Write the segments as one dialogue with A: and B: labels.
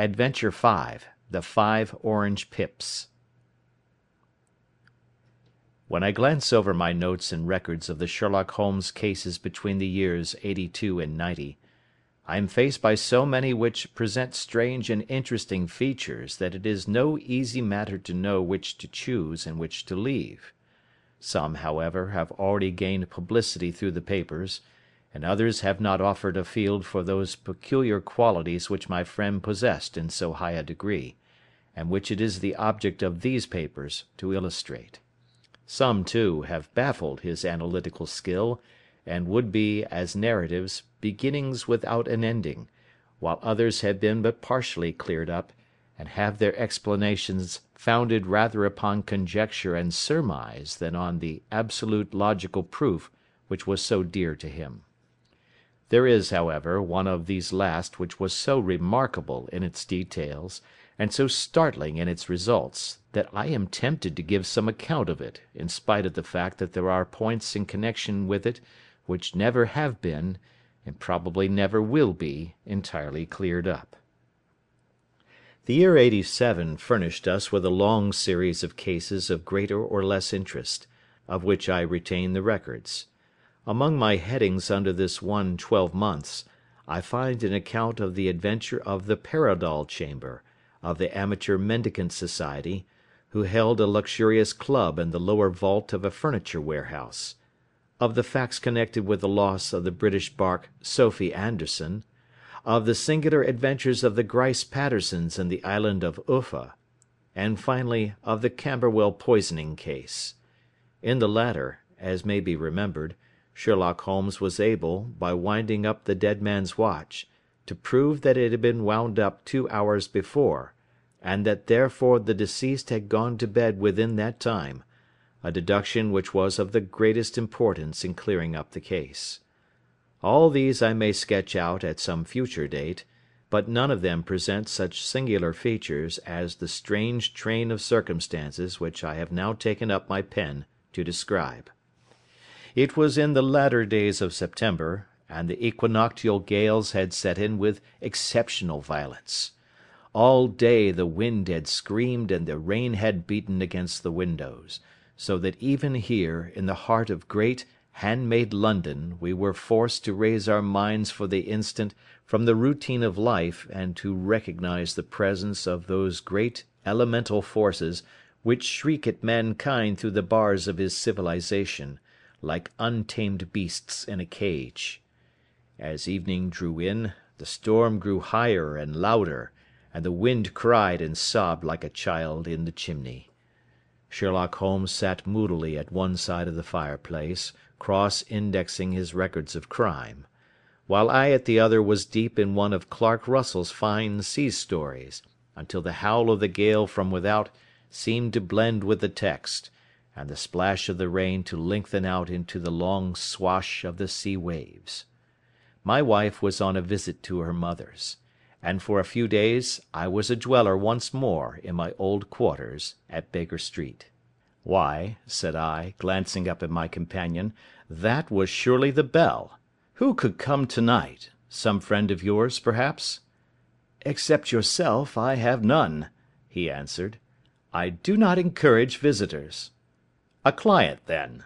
A: ADVENTURE V THE FIVE ORANGE PIPS When I glance over my notes and records of the Sherlock Holmes cases between the years '82 and '90, I am faced by so many which present strange and interesting features that it is no easy matter to know which to choose and which to leave. Some, however, have already gained publicity through the papers, and others have not offered a field for those peculiar qualities which my friend possessed in so high a degree, and which it is the object of these papers to illustrate. Some, too, have baffled his analytical skill, and would be, as narratives, beginnings without an ending, while others have been but partially cleared up, and have their explanations founded rather upon conjecture and surmise than on the absolute logical proof which was so dear to him. There is, however, one of these last which was so remarkable in its details, and so startling in its results, that I am tempted to give some account of it, in spite of the fact that there are points in connection with it which never have been, and probably never will be, entirely cleared up. The year '87 furnished us with a long series of cases of greater or less interest, of which I retain the records. Among my headings under this one twelve months, I find an account of the adventure of the Paradol Chamber, of the Amateur Mendicant Society, who held a luxurious club in the lower vault of a furniture warehouse; of the facts connected with the loss of the British barque Sophy Anderson; of the singular adventures of the Grice Patersons in the island of Uffa; and, finally, of the Camberwell poisoning case. In the latter, as may be remembered. Sherlock Holmes was able, by winding up the dead man's watch, to prove that it had been wound up two hours before, and that therefore the deceased had gone to bed within that time, a deduction which was of the greatest importance in clearing up the case. All these I may sketch out at some future date, but none of them present such singular features as the strange train of circumstances which I have now taken up my pen to describe. It was in the latter days of September, and the equinoctial gales had set in with exceptional violence. All day the wind had screamed and the rain had beaten against the windows, so that even here, in the heart of great, hand made London, we were forced to raise our minds for the instant from the routine of life and to recognise the presence of those great elemental forces which shriek at mankind through the bars of his civilisation like untamed beasts in a cage. As evening drew in, the storm grew higher and louder, and the wind cried and sobbed like a child in the chimney. Sherlock Holmes sat moodily at one side of the fireplace, cross indexing his records of crime; while I at the other was deep in one of Clark Russell's fine sea stories, until the howl of the gale from without seemed to blend with the text and the splash of the rain to lengthen out into the long swash of the sea waves. My wife was on a visit to her mother's, and for a few days I was a dweller once more in my old quarters at Baker Street. "Why," said I, glancing up at my companion, "that was surely the bell. Who could come to night? Some friend of yours, perhaps?" "Except yourself, I have none," he answered. "I do not encourage visitors." "A client, then?"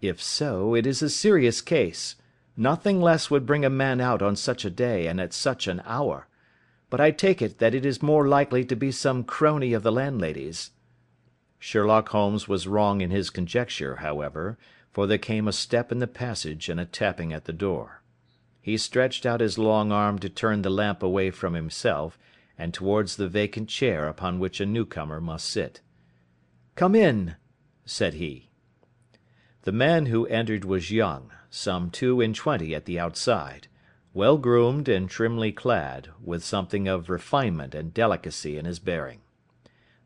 A: "If so, it is a serious case. Nothing less would bring a man out on such a day and at such an hour. But I take it that it is more likely to be some crony of the landlady's." Sherlock Holmes was wrong in his conjecture, however, for there came a step in the passage and a tapping at the door. He stretched out his long arm to turn the lamp away from himself, and towards the vacant chair upon which a newcomer must sit. "Come in!" Said he. The man who entered was young, some two and twenty at the outside, well groomed and trimly clad, with something of refinement and delicacy in his bearing.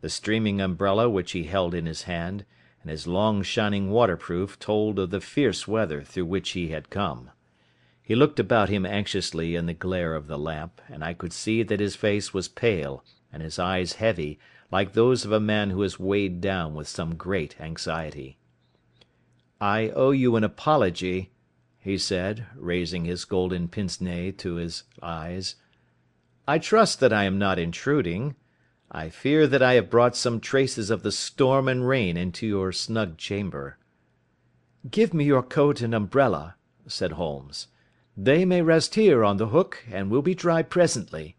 A: The streaming umbrella which he held in his hand, and his long shining waterproof told of the fierce weather through which he had come. He looked about him anxiously in the glare of the lamp, and I could see that his face was pale and his eyes heavy like those of a man who is weighed down with some great anxiety. "I owe you an apology," he said, raising his golden pince nez to his eyes. I trust that I am not intruding. I fear that I have brought some traces of the storm and rain into your snug chamber." "Give me your coat and umbrella," said Holmes. "They may rest here on the hook, and will be dry presently.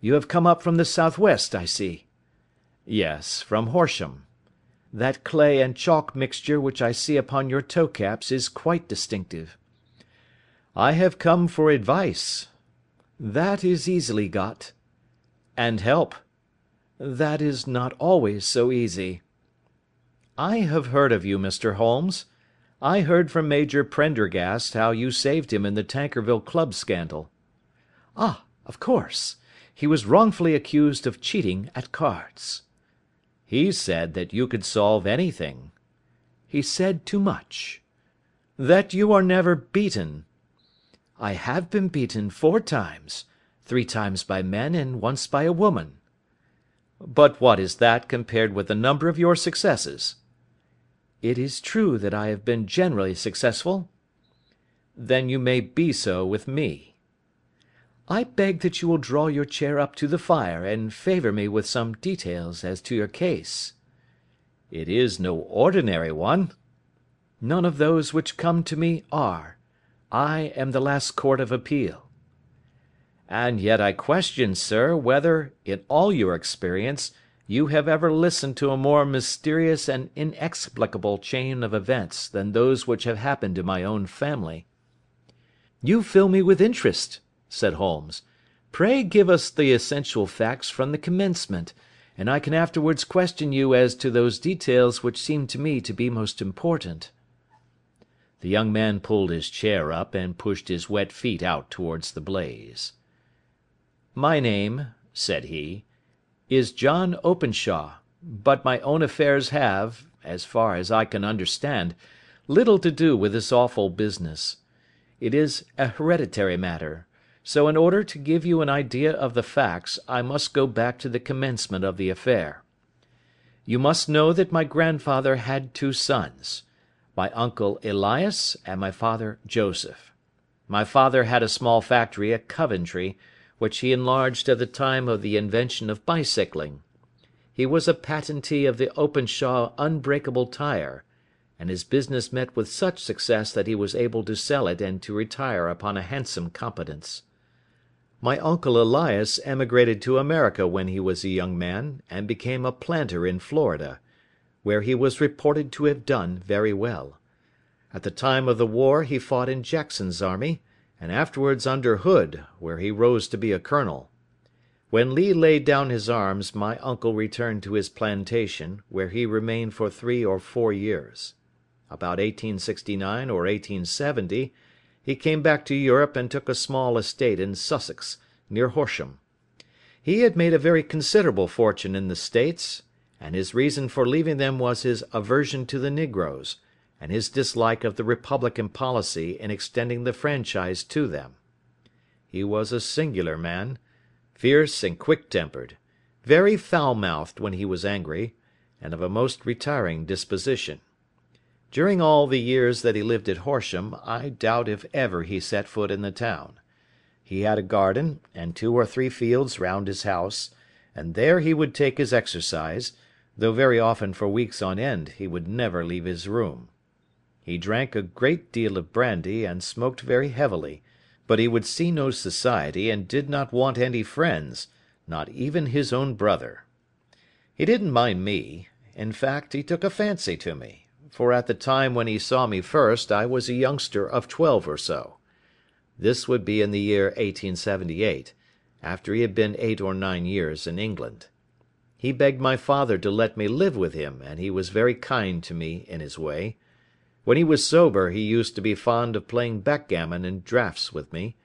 A: You have come up from the south west, I see." "Yes, from Horsham." "That clay and chalk mixture which I see upon your toe caps is quite distinctive." "I have come for advice." "That is easily got." "And help." "That is not always so easy." "I have heard of you, Mr. Holmes. I heard from Major Prendergast how you saved him in the Tankerville Club scandal." "Ah, of course. He was wrongfully accused of cheating at cards." "He said that you could solve anything." "He said too much." "That you are never beaten." "I have been beaten four times, three times by men and once by a woman." "But what is that compared with the number of your successes?" "It is true that I have been generally successful." "Then you may be so with me." "I beg that you will draw your chair up to the fire and favour me with some details as to your case." "It is no ordinary one." "None of those which come to me are. I am the last court of appeal." "And yet I question, sir, whether, in all your experience, you have ever listened to a more mysterious and inexplicable chain of events than those which have happened in my own family." "You fill me with interest," said Holmes. "Pray give us the essential facts from the commencement, and I can afterwards question you as to those details which seem to me to be most important." The young man pulled his chair up, and pushed his wet feet out towards the blaze. "My name," said he, "is John Openshaw, but my own affairs have, as far as I can understand, little to do with this awful business. It is a hereditary matter, so in order to give you an idea of the facts I must go back to the commencement of the affair. You must know that my grandfather had two sons my uncle Elias and my father Joseph. My father had a small factory at Coventry, which he enlarged at the time of the invention of bicycling. He was a patentee of the Openshaw unbreakable tyre, and his business met with such success that he was able to sell it and to retire upon a handsome competence. My uncle Elias emigrated to America when he was a young man, and became a planter in Florida where he was reported to have done very well. At the time of the war he fought in Jackson's army, and afterwards under Hood, where he rose to be a colonel. When Lee laid down his arms my uncle returned to his plantation, where he remained for three or four years. About 1869 or 1870 he came back to Europe and took a small estate in Sussex, near Horsham. He had made a very considerable fortune in the States, and his reason for leaving them was his aversion to the negroes, and his dislike of the Republican policy in extending the franchise to them. He was a singular man, fierce and quick tempered, very foul mouthed when he was angry, and of a most retiring disposition. During all the years that he lived at Horsham I doubt if ever he set foot in the town. He had a garden and two or three fields round his house, and there he would take his exercise, though very often for weeks on end he would never leave his room. He drank a great deal of brandy and smoked very heavily, but he would see no society and did not want any friends, not even his own brother. He didn't mind me; in fact, he took a fancy to me, for at the time when he saw me first I was a youngster of twelve or so. This would be in the year 1878, after he had been eight or nine years in England. He begged my father to let me live with him, and he was very kind to me in his way. When he was sober he used to be fond of playing backgammon and draughts with me,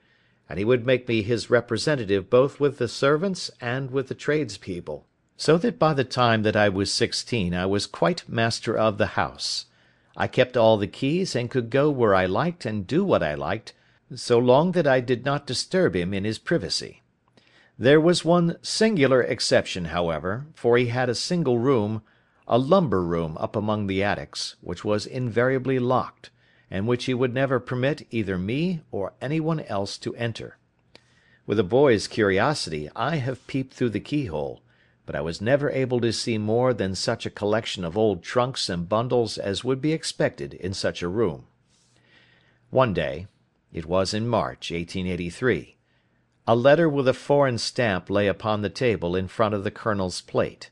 A: and he would make me his representative both with the servants and with the tradespeople, so that by the time that I was sixteen I was quite master of the house. I kept all the keys and could go where I liked and do what I liked, so long that I did not disturb him in his privacy. There was one singular exception, however, for he had a single room, a lumber room up among the attics, which was invariably locked, and which he would never permit either me or any one else to enter. With a boy's curiosity, I have peeped through the keyhole, but I was never able to see more than such a collection of old trunks and bundles as would be expected in such a room. One day—it was in March, 1883—a letter with a foreign stamp lay upon the table in front of the Colonel's plate.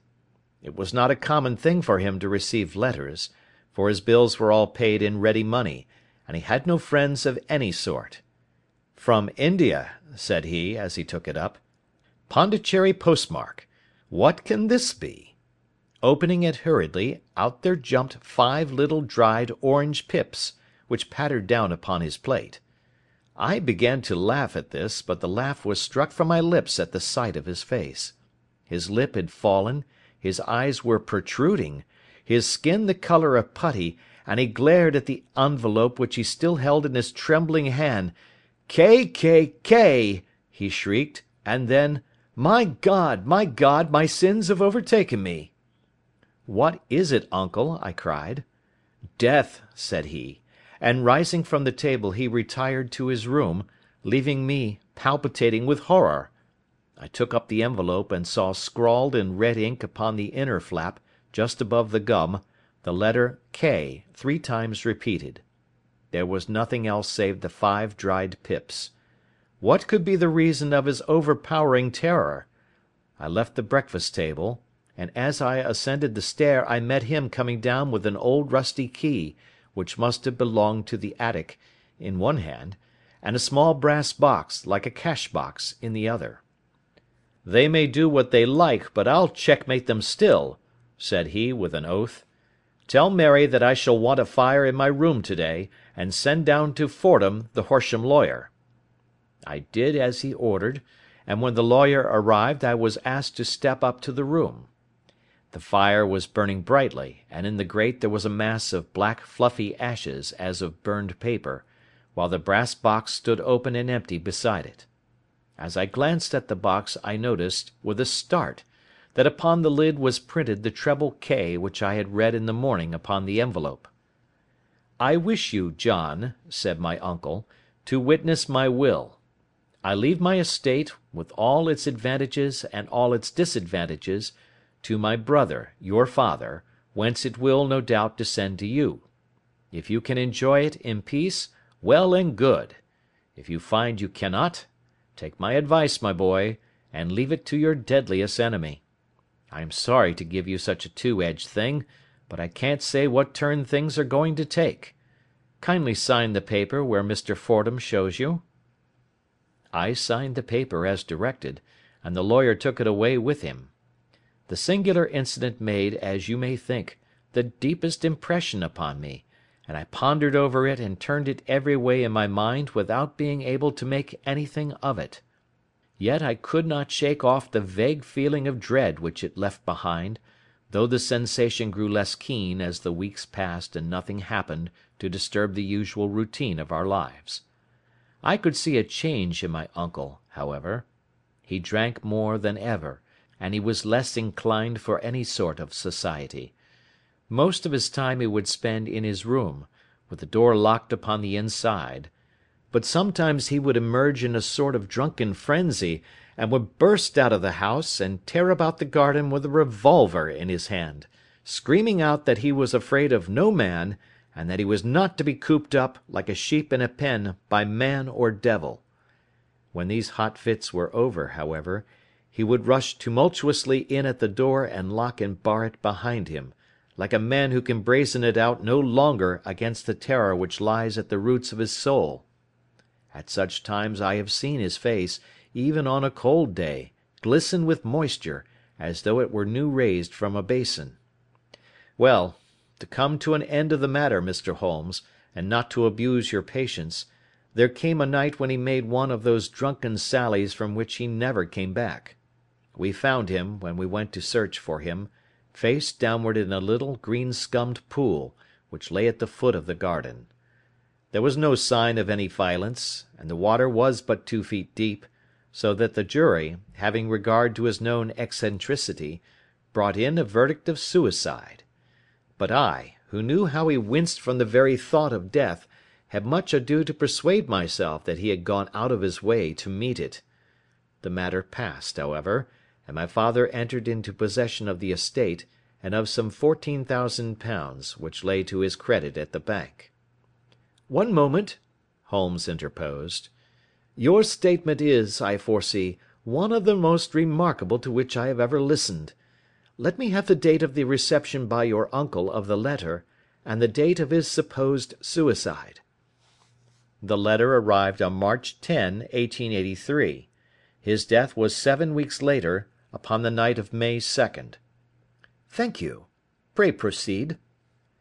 A: It was not a common thing for him to receive letters, for his bills were all paid in ready money, and he had no friends of any sort. "From India," said he, as he took it up. "Pondicherry postmark. What can this be?" Opening it hurriedly, out there jumped five little dried orange pips, which pattered down upon his plate. I began to laugh at this, but the laugh was struck from my lips at the sight of his face. His lip had fallen, his eyes were protruding, his skin the colour of putty, and he glared at the envelope which he still held in his trembling hand. "K K K!" he shrieked, and then. My God, my God, my sins have overtaken me!" "What is it, uncle?' I cried. "Death," said he; and rising from the table he retired to his room, leaving me palpitating with horror. I took up the envelope and saw scrawled in red ink upon the inner flap, just above the gum, the letter K three times repeated. There was nothing else save the five dried pips. What could be the reason of his overpowering terror? I left the breakfast table, and as I ascended the stair I met him coming down with an old rusty key, which must have belonged to the attic, in one hand, and a small brass box, like a cash box, in the other. "They may do what they like, but I'll checkmate them still," said he, with an oath. "Tell Mary that I shall want a fire in my room to day, and send down to Fordham the Horsham lawyer. I did as he ordered, and when the lawyer arrived I was asked to step up to the room. The fire was burning brightly, and in the grate there was a mass of black fluffy ashes as of burned paper, while the brass box stood open and empty beside it. As I glanced at the box I noticed, with a start, that upon the lid was printed the treble K which I had read in the morning upon the envelope. "I wish you, John," said my uncle, "to witness my will. I leave my estate, with all its advantages and all its disadvantages, to my brother, your father, whence it will, no doubt, descend to you. If you can enjoy it in peace, well and good. If you find you cannot, take my advice, my boy, and leave it to your deadliest enemy. I am sorry to give you such a two edged thing, but I can't say what turn things are going to take. Kindly sign the paper where Mr. Fordham shows you. I signed the paper as directed, and the lawyer took it away with him. The singular incident made, as you may think, the deepest impression upon me, and I pondered over it and turned it every way in my mind without being able to make anything of it. Yet I could not shake off the vague feeling of dread which it left behind, though the sensation grew less keen as the weeks passed and nothing happened to disturb the usual routine of our lives. I could see a change in my uncle, however. He drank more than ever, and he was less inclined for any sort of society. Most of his time he would spend in his room, with the door locked upon the inside; but sometimes he would emerge in a sort of drunken frenzy, and would burst out of the house, and tear about the garden with a revolver in his hand, screaming out that he was afraid of no man, and that he was not to be cooped up, like a sheep in a pen, by man or devil. When these hot fits were over, however, he would rush tumultuously in at the door and lock and bar it behind him, like a man who can brazen it out no longer against the terror which lies at the roots of his soul. At such times I have seen his face, even on a cold day, glisten with moisture, as though it were new raised from a basin. Well! To come to an end of the matter, Mr. Holmes, and not to abuse your patience, there came a night when he made one of those drunken sallies from which he never came back. We found him, when we went to search for him, face downward in a little, green scummed pool, which lay at the foot of the garden. There was no sign of any violence, and the water was but two feet deep, so that the jury, having regard to his known eccentricity, brought in a verdict of suicide. But I, who knew how he winced from the very thought of death, had much ado to persuade myself that he had gone out of his way to meet it. The matter passed, however, and my father entered into possession of the estate and of some £14,000 which lay to his credit at the bank. "One moment," Holmes interposed. "Your statement is, I foresee, one of the most remarkable to which I have ever listened. Let me have the date of the reception by your uncle of the letter, and the date of his supposed suicide." "The letter arrived on March 10, 1883. His death was seven weeks later, upon the night of May 2nd." "Thank you. Pray proceed."